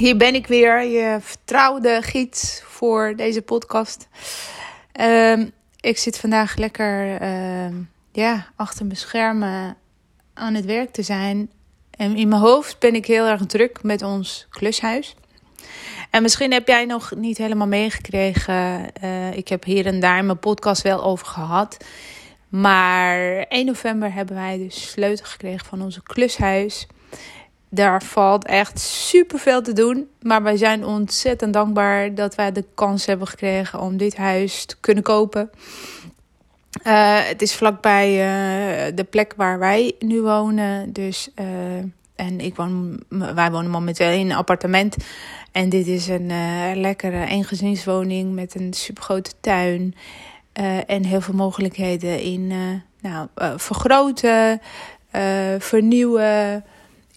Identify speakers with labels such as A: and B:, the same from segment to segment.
A: Hier ben ik weer, je vertrouwde gids voor deze podcast. Ehm, ik zit vandaag lekker ehm, ja, achter mijn schermen aan het werk te zijn. En in mijn hoofd ben ik heel erg druk met ons klushuis. En misschien heb jij nog niet helemaal meegekregen. Uh, ik heb hier en daar in mijn podcast wel over gehad. Maar 1 november hebben wij de sleutel gekregen van onze klushuis. Daar valt echt super veel te doen. Maar wij zijn ontzettend dankbaar dat wij de kans hebben gekregen om dit huis te kunnen kopen. Uh, het is vlakbij uh, de plek waar wij nu wonen. Dus, uh, en ik woon, wij wonen momenteel in een appartement. En dit is een lekkere eengezinswoning met een supergrote tuin. en heel veel mogelijkheden in nou, vergroten, vernieuwen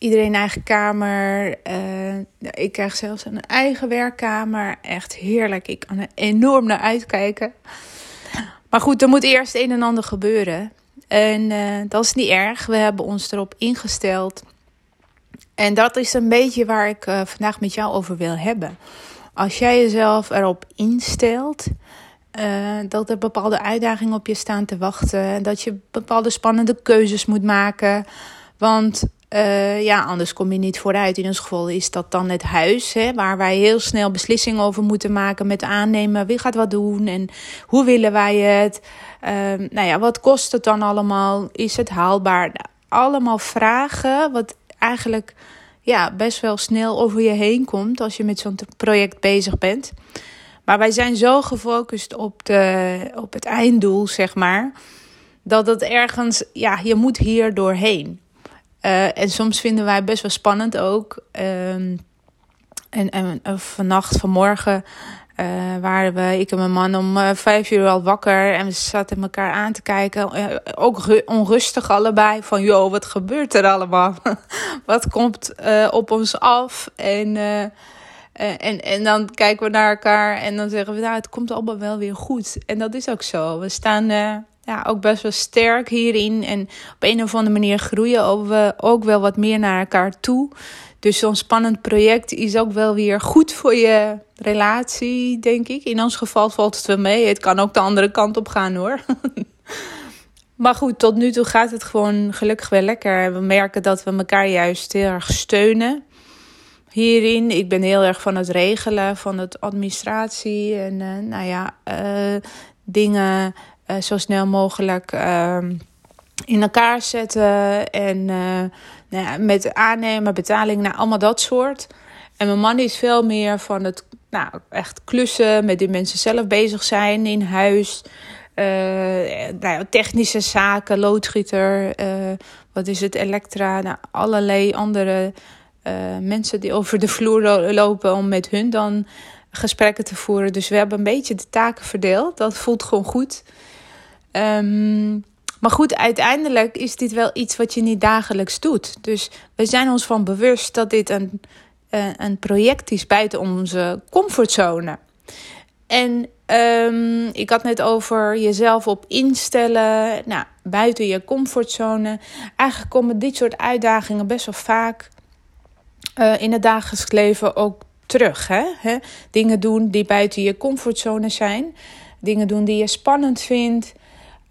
A: iedereen eigen kamer. Uh, ik krijg zelfs een eigen werkkamer. Echt heerlijk. Ik kan er enorm naar uitkijken. Maar goed, er moet eerst een en ander gebeuren. En uh, dat is niet erg. We hebben ons erop ingesteld. En dat is een beetje waar ik uh, vandaag met jou over wil hebben. Als jij jezelf erop instelt. dat er bepaalde uitdagingen op je staan te wachten. Dat je bepaalde spannende keuzes moet maken. Want uh, ja, anders kom je niet vooruit. In ons geval is dat dan het huis, hè, waar wij heel snel beslissingen over moeten maken met aannemen. Wie gaat wat doen en hoe willen wij het? Uh, nou ja, wat kost het dan allemaal? Is het haalbaar? Allemaal vragen, wat eigenlijk ja, best wel snel over je heen komt als je met zo'n project bezig bent. Maar wij zijn zo gefocust op, de, op het einddoel, zeg maar, dat het ergens, ja, je moet hier doorheen. Uh, en soms vinden wij best wel spannend ook. Um, en, en vannacht, vanmorgen, uh, waren we, ik en mijn man, om uh, vijf uur al wakker. En we zaten elkaar aan te kijken. ook onrustig allebei. Van, joh, wat gebeurt er allemaal? wat komt op ons af? En, en, en dan kijken we naar elkaar en dan zeggen we, nou, het komt allemaal wel weer goed. En dat is ook zo. We staan ja, ook best wel sterk hierin. En op een of andere manier groeien we ook wel wat meer naar elkaar toe. Dus zo'n spannend project is ook wel weer goed voor je relatie, denk ik. In ons geval valt het wel mee. Het kan ook de andere kant op gaan hoor. maar goed, tot nu toe gaat het gewoon gelukkig wel lekker. We merken dat we elkaar juist heel erg steunen hierin. Ik ben heel erg van het regelen, van het administratie en uh, nou ja, uh, dingen uh, zo snel mogelijk uh, in elkaar zetten. En uh, nou ja, met aannemen, betaling, nou, allemaal dat soort. En mijn man is veel meer van het nou, echt klussen, met die mensen zelf bezig zijn in huis. Uh, nou technische zaken, loodgieter, wat is het, elektra, nou, allerlei andere mensen die over de vloer lopen om met hun dan gesprekken te voeren. Dus we hebben een beetje de taken verdeeld. Dat voelt gewoon goed. Um, maar goed, uiteindelijk is dit wel iets wat je niet dagelijks doet. Dus we zijn ons van bewust dat dit een, uh, een project is buiten onze comfortzone. En um, ik had net over jezelf op instellen, nou, buiten je comfortzone. Eigenlijk komen dit soort uitdagingen best wel vaak uh, in het dagelijks leven ook terug. Hè? Hè? Dingen doen die buiten je comfortzone zijn. Dingen doen die je spannend vindt.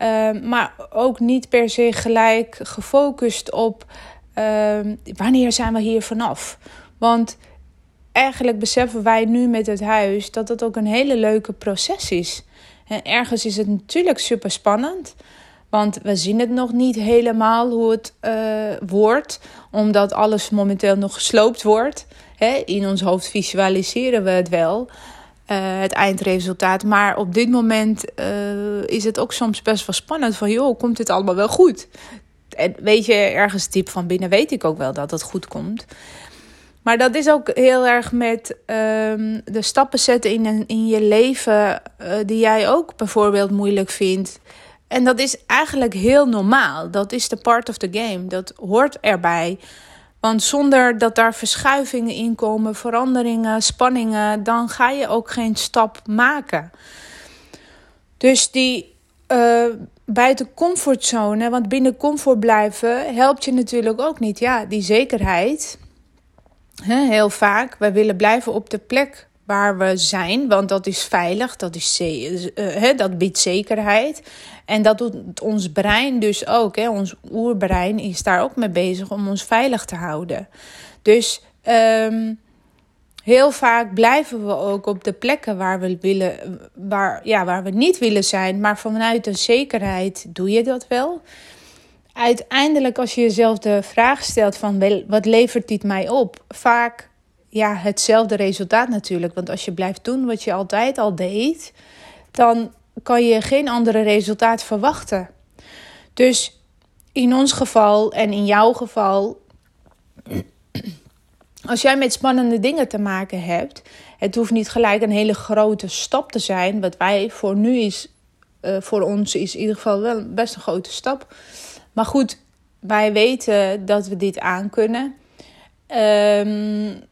A: Ehm, maar ook niet per se gelijk gefocust op uh, wanneer zijn we hier vanaf. Want eigenlijk beseffen wij nu met het huis dat het ook een hele leuke proces is. En ergens is het natuurlijk super spannend. Want we zien het nog niet helemaal hoe het uh, wordt, omdat alles momenteel nog gesloopt wordt. in ons hoofd visualiseren we het wel. Uh, het eindresultaat. Maar op dit moment uh, is het ook soms best wel spannend van, joh, komt dit allemaal wel goed? En weet je, ergens diep van binnen weet ik ook wel dat het goed komt. Maar dat is ook heel erg met ehm, de stappen zetten in, in je leven uh, die jij ook bijvoorbeeld moeilijk vindt. En dat is eigenlijk heel normaal. Dat is de part of the game. Dat hoort erbij. Want zonder dat daar verschuivingen in komen, veranderingen, spanningen, dan ga je ook geen stap maken. Dus die uh, buiten comfortzone, want binnen comfort blijven helpt je natuurlijk ook niet. Ja, die zekerheid. heel vaak, wij willen blijven op de plek waar we zijn, want dat is veilig, dat, is, uh, dat biedt zekerheid. En dat doet ons brein dus ook. Hè. Ons oerbrein is daar ook mee bezig om ons veilig te houden. Dus um, heel vaak blijven we ook op de plekken waar we, willen, waar, ja, waar we niet willen zijn. Maar vanuit een zekerheid doe je dat wel. Uiteindelijk, als je jezelf de vraag stelt van wat levert dit mij op? Vaak ja, hetzelfde resultaat natuurlijk. Want als je blijft doen wat je altijd al deed, dan kan je geen andere resultaat verwachten. Dus in ons geval en in jouw geval, als jij met spannende dingen te maken hebt, het hoeft niet gelijk een hele grote stap te zijn. Wat wij voor nu is, uh, voor ons is in ieder geval wel best een grote stap. Maar goed, wij weten dat we dit aan kunnen. Um,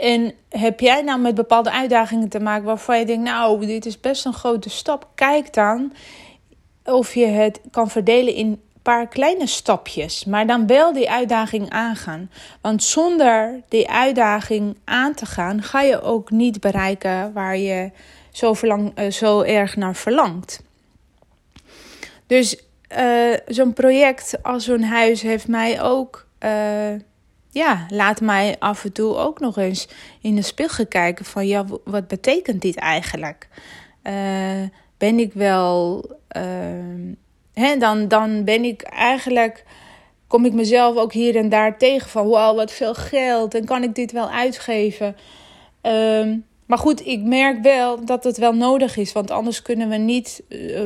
A: en heb jij nou met bepaalde uitdagingen te maken waarvan je denkt, nou, dit is best een grote stap. Kijk dan of je het kan verdelen in een paar kleine stapjes, maar dan wel die uitdaging aangaan. Want zonder die uitdaging aan te gaan, ga je ook niet bereiken waar je zo, verlang, uh, zo erg naar verlangt. Dus uh, zo'n project als zo'n huis heeft mij ook. Uh, ja, laat mij af en toe ook nog eens in de spiegel kijken van ja, wat betekent dit eigenlijk? Uh, ben ik wel, uh, hè, dan, dan ben ik eigenlijk, kom ik mezelf ook hier en daar tegen van wow, wat veel geld en kan ik dit wel uitgeven? Uh, maar goed, ik merk wel dat het wel nodig is, want anders kunnen we niet uh,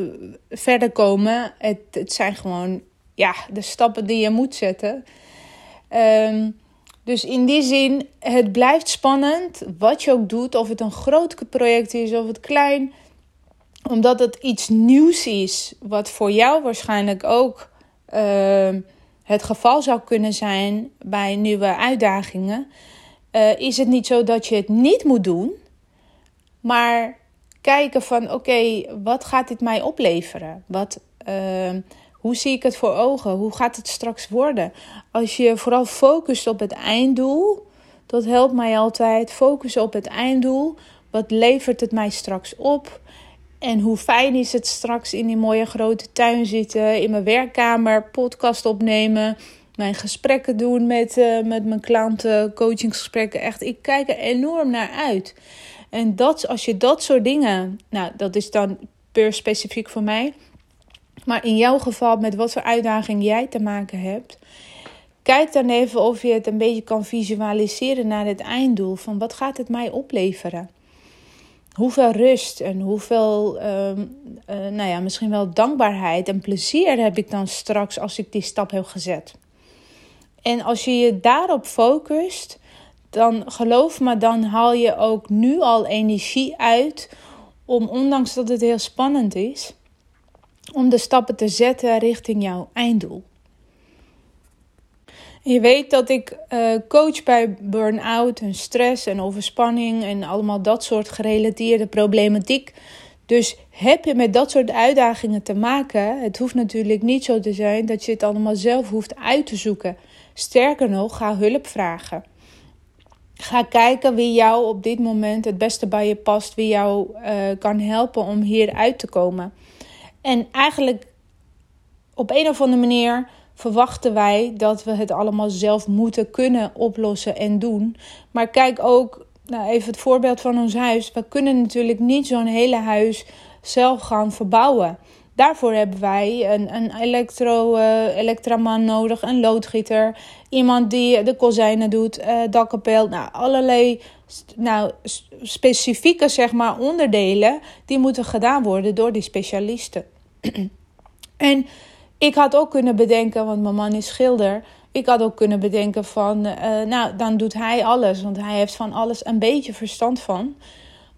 A: verder komen. Het, het zijn gewoon ja, de stappen die je moet zetten. Um, dus in die zin, het blijft spannend wat je ook doet, of het een groot project is of het klein, omdat het iets nieuws is, wat voor jou waarschijnlijk ook uh, het geval zou kunnen zijn bij nieuwe uitdagingen. Uh, is het niet zo dat je het niet moet doen, maar kijken van oké, wat gaat dit mij opleveren? Wat, uh, hoe zie ik het voor ogen? Hoe gaat het straks worden? Als je vooral focust op het einddoel, dat helpt mij altijd. Focus op het einddoel. Wat levert het mij straks op? En hoe fijn is het straks in die mooie grote tuin zitten, in mijn werkkamer, podcast opnemen, mijn gesprekken doen met, uh, met mijn klanten, coachingsgesprekken. Echt, ik kijk er enorm naar uit. En dat, als je dat soort dingen, nou, dat is dan per specifiek voor mij. Maar in jouw geval, met wat voor uitdaging jij te maken hebt, kijk dan even of je het een beetje kan visualiseren naar het einddoel. Van wat gaat het mij opleveren? Hoeveel rust en hoeveel, uh, nou ja, misschien wel dankbaarheid en plezier heb ik dan straks als ik die stap heb gezet? En als je je daarop focust, dan geloof me, dan haal je ook nu al energie uit om, ondanks dat het heel spannend is, om de stappen te zetten richting jouw einddoel. Je weet dat ik uh, coach bij burn-out en stress en overspanning en allemaal dat soort gerelateerde problematiek. Dus heb je met dat soort uitdagingen te maken? Het hoeft natuurlijk niet zo te zijn dat je het allemaal zelf hoeft uit te zoeken. Sterker nog, ga hulp vragen. Ga kijken wie jou op dit moment het beste bij je past, wie jou uh, kan helpen om hier uit te komen. En eigenlijk op een of andere manier verwachten wij dat we het allemaal zelf moeten kunnen oplossen en doen. Maar kijk ook, nou even het voorbeeld van ons huis. We kunnen natuurlijk niet zo'n hele huis zelf gaan verbouwen. Daarvoor hebben wij een, een elektro, uh, elektraman nodig, een loodgieter, iemand die de kozijnen doet, uh, nou allerlei nou, specifieke zeg maar, onderdelen die moeten gedaan worden door die specialisten. En ik had ook kunnen bedenken, want mijn man is schilder. ik had ook kunnen bedenken van, uh, nou, dan doet hij alles, want hij heeft van alles een beetje verstand van.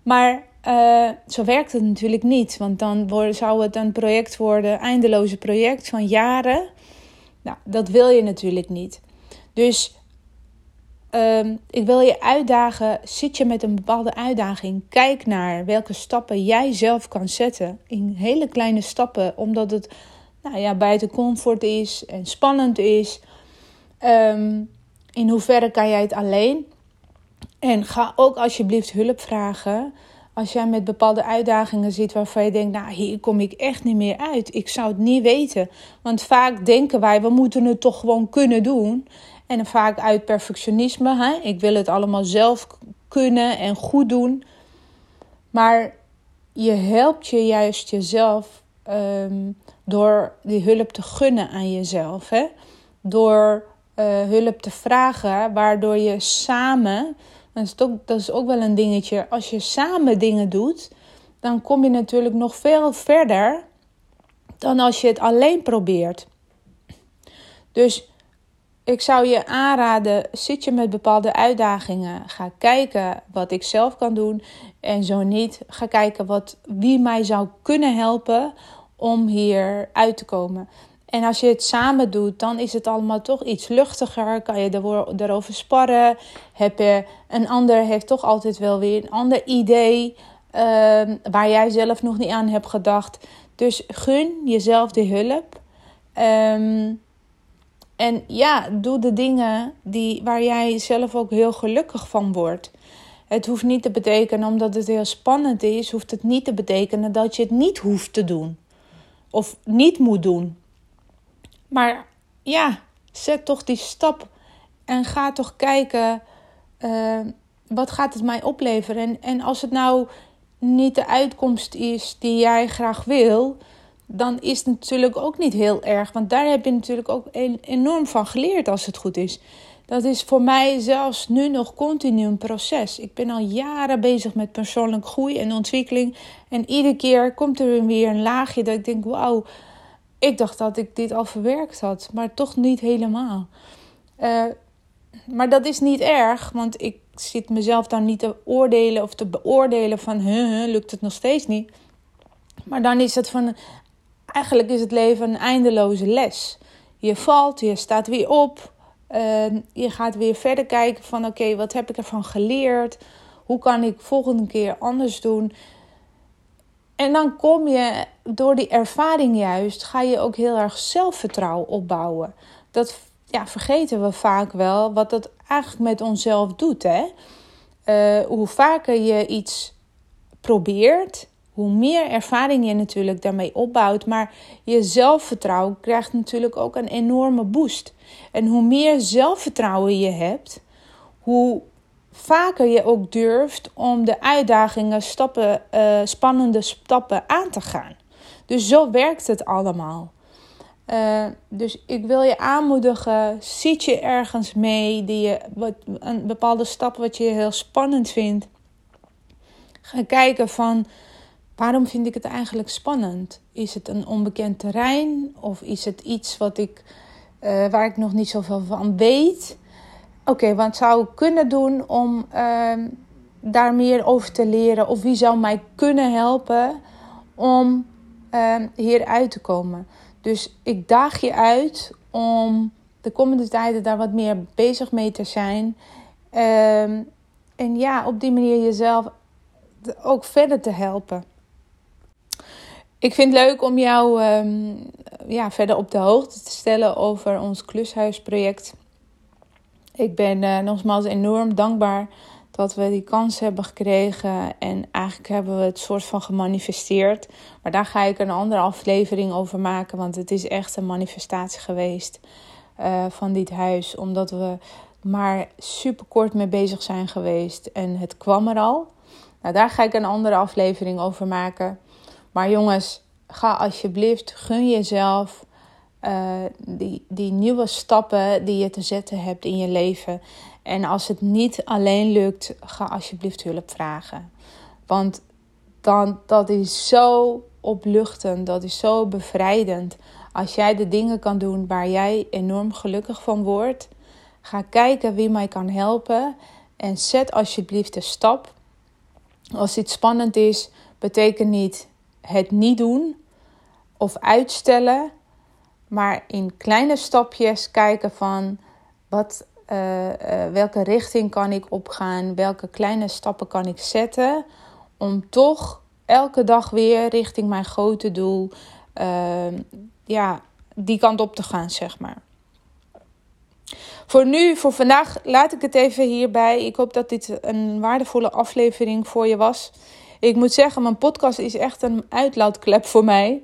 A: Maar uh, zo werkt het natuurlijk niet, want dan zou het een project worden, eindeloze project van jaren. Nou, dat wil je natuurlijk niet. Dus um, ik wil je uitdagen, zit je met een bepaalde uitdaging, kijk naar welke stappen jij zelf kan zetten. In hele kleine stappen, omdat het nou ja, buiten comfort is en spannend is. Um, in hoeverre kan jij het alleen? En ga ook alsjeblieft hulp vragen. Als jij met bepaalde uitdagingen zit waarvan je denkt, nou hier kom ik echt niet meer uit. Ik zou het niet weten. Want vaak denken wij, we moeten het toch gewoon kunnen doen. En vaak uit perfectionisme. Hè? Ik wil het allemaal zelf kunnen en goed doen. Maar je helpt je juist jezelf um, door die hulp te gunnen aan jezelf. Hè? Door uh, hulp te vragen, waardoor je samen. Dat is, ook, dat is ook wel een dingetje. Als je samen dingen doet, dan kom je natuurlijk nog veel verder dan als je het alleen probeert. Dus ik zou je aanraden, zit je met bepaalde uitdagingen, ga kijken wat ik zelf kan doen. En zo niet, ga kijken wat, wie mij zou kunnen helpen om hier uit te komen. En als je het samen doet, dan is het allemaal toch iets luchtiger. Kan je erover sparren. Heb je, een ander heeft toch altijd wel weer een ander idee. Ehm, waar jij zelf nog niet aan hebt gedacht. Dus gun jezelf de hulp. Um, en ja, doe de dingen die, waar jij zelf ook heel gelukkig van wordt. Het hoeft niet te betekenen, omdat het heel spannend is, hoeft het niet te betekenen dat je het niet hoeft te doen. Of niet moet doen. Maar ja, zet toch die stap en ga toch kijken, uh, wat gaat het mij opleveren? En, en als het nou niet de uitkomst is die jij graag wil, dan is het natuurlijk ook niet heel erg. Want daar heb je natuurlijk ook enorm van geleerd als het goed is. Dat is voor mij zelfs nu nog continu een proces. Ik ben al jaren bezig met persoonlijke groei en ontwikkeling. En iedere keer komt er weer een laagje dat ik denk: wauw, ik dacht dat ik dit al verwerkt had, maar toch niet helemaal. Uh, maar dat is niet erg, want ik zit mezelf dan niet te oordelen of te beoordelen van: huh, lukt het nog steeds niet. Maar dan is het van eigenlijk is het leven een eindeloze les. Je valt, je staat weer op. Uh, je gaat weer verder kijken van oké, wat heb ik ervan geleerd? Hoe kan ik volgende keer anders doen? En dan kom je door die ervaring juist, ga je ook heel erg zelfvertrouwen opbouwen. Dat ja, vergeten we vaak wel, wat dat eigenlijk met onszelf doet. Hè? Uh, hoe vaker je iets probeert, hoe meer ervaring je natuurlijk daarmee opbouwt. Maar je zelfvertrouwen krijgt natuurlijk ook een enorme boost. En hoe meer zelfvertrouwen je hebt, hoe vaker je ook durft om de uitdagingen, stappen, uh, spannende stappen aan te gaan. Dus zo werkt het allemaal. Uh, dus ik wil je aanmoedigen, zit je ergens mee, die je, wat, een bepaalde stap wat je heel spannend vindt. Ga kijken van Waarom vind ik het eigenlijk spannend? Is het een onbekend terrein of is het iets wat ik, uh, waar ik nog niet zoveel van weet? Oké, wat zou ik kunnen doen om uh, daar meer over te leren? Of wie zou mij kunnen helpen om uh, hier uit te komen? Dus ik daag je uit om de komende tijden daar wat meer bezig mee te zijn. Ehm, en ja, op die manier jezelf ook verder te helpen. Ik vind het leuk om jou ehm, ja, verder op de hoogte te stellen over ons klushuisproject. Ik ben uh, nogmaals enorm dankbaar dat we die kans hebben gekregen. En eigenlijk hebben we het soort van gemanifesteerd. Maar daar ga ik een andere aflevering over maken. Want het is echt een manifestatie geweest uh, van dit huis. Omdat we maar super kort mee bezig zijn geweest. En het kwam er al. Nou, daar ga ik een andere aflevering over maken. Maar jongens, ga alsjeblieft, gun jezelf uh, die, die nieuwe stappen die je te zetten hebt in je leven. En als het niet alleen lukt, ga alsjeblieft hulp vragen. Want dan, dat is zo opluchtend, dat is zo bevrijdend. Als jij de dingen kan doen waar jij enorm gelukkig van wordt, ga kijken wie mij kan helpen en zet alsjeblieft de stap. Als iets spannend is, betekent niet het niet doen of uitstellen, maar in kleine stapjes kijken van wat, uh, uh, welke richting kan ik opgaan, welke kleine stappen kan ik zetten om toch elke dag weer richting mijn grote doel, uh, ja, die kant op te gaan, zeg maar. Voor nu, voor vandaag, laat ik het even hierbij. Ik hoop dat dit een waardevolle aflevering voor je was. Ik moet zeggen, mijn podcast is echt een uitlaatklep voor mij.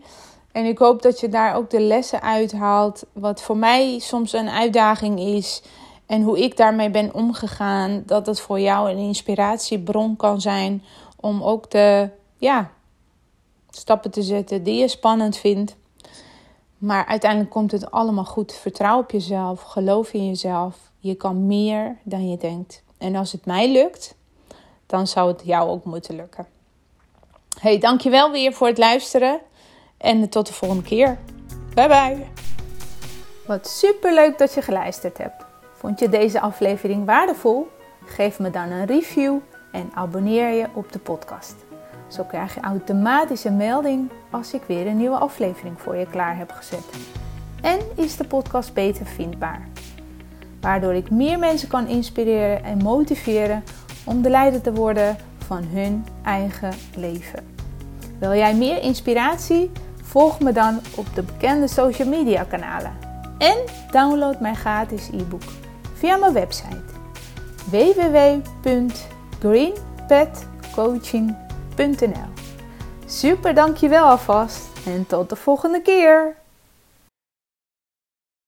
A: En ik hoop dat je daar ook de lessen uithaalt. Wat voor mij soms een uitdaging is. En hoe ik daarmee ben omgegaan. Dat het voor jou een inspiratiebron kan zijn. Om ook de ja, stappen te zetten die je spannend vindt. Maar uiteindelijk komt het allemaal goed. Vertrouw op jezelf. Geloof in jezelf. Je kan meer dan je denkt. En als het mij lukt, dan zou het jou ook moeten lukken. Hey, dankjewel weer voor het luisteren. En tot de volgende keer. Bye bye. Wat super leuk dat je geluisterd hebt. Vond je deze aflevering waardevol? Geef me dan een review en abonneer je op de podcast. Zo krijg je automatisch een melding als ik weer een nieuwe aflevering voor je klaar heb gezet. En is de podcast beter vindbaar. Waardoor ik meer mensen kan inspireren en motiveren om de leider te worden van hun eigen leven. Wil jij meer inspiratie? Volg me dan op de bekende social media kanalen. En download mijn gratis e-book via mijn website www.greenpetcoaching.nl Super, dankjewel alvast en tot de volgende keer!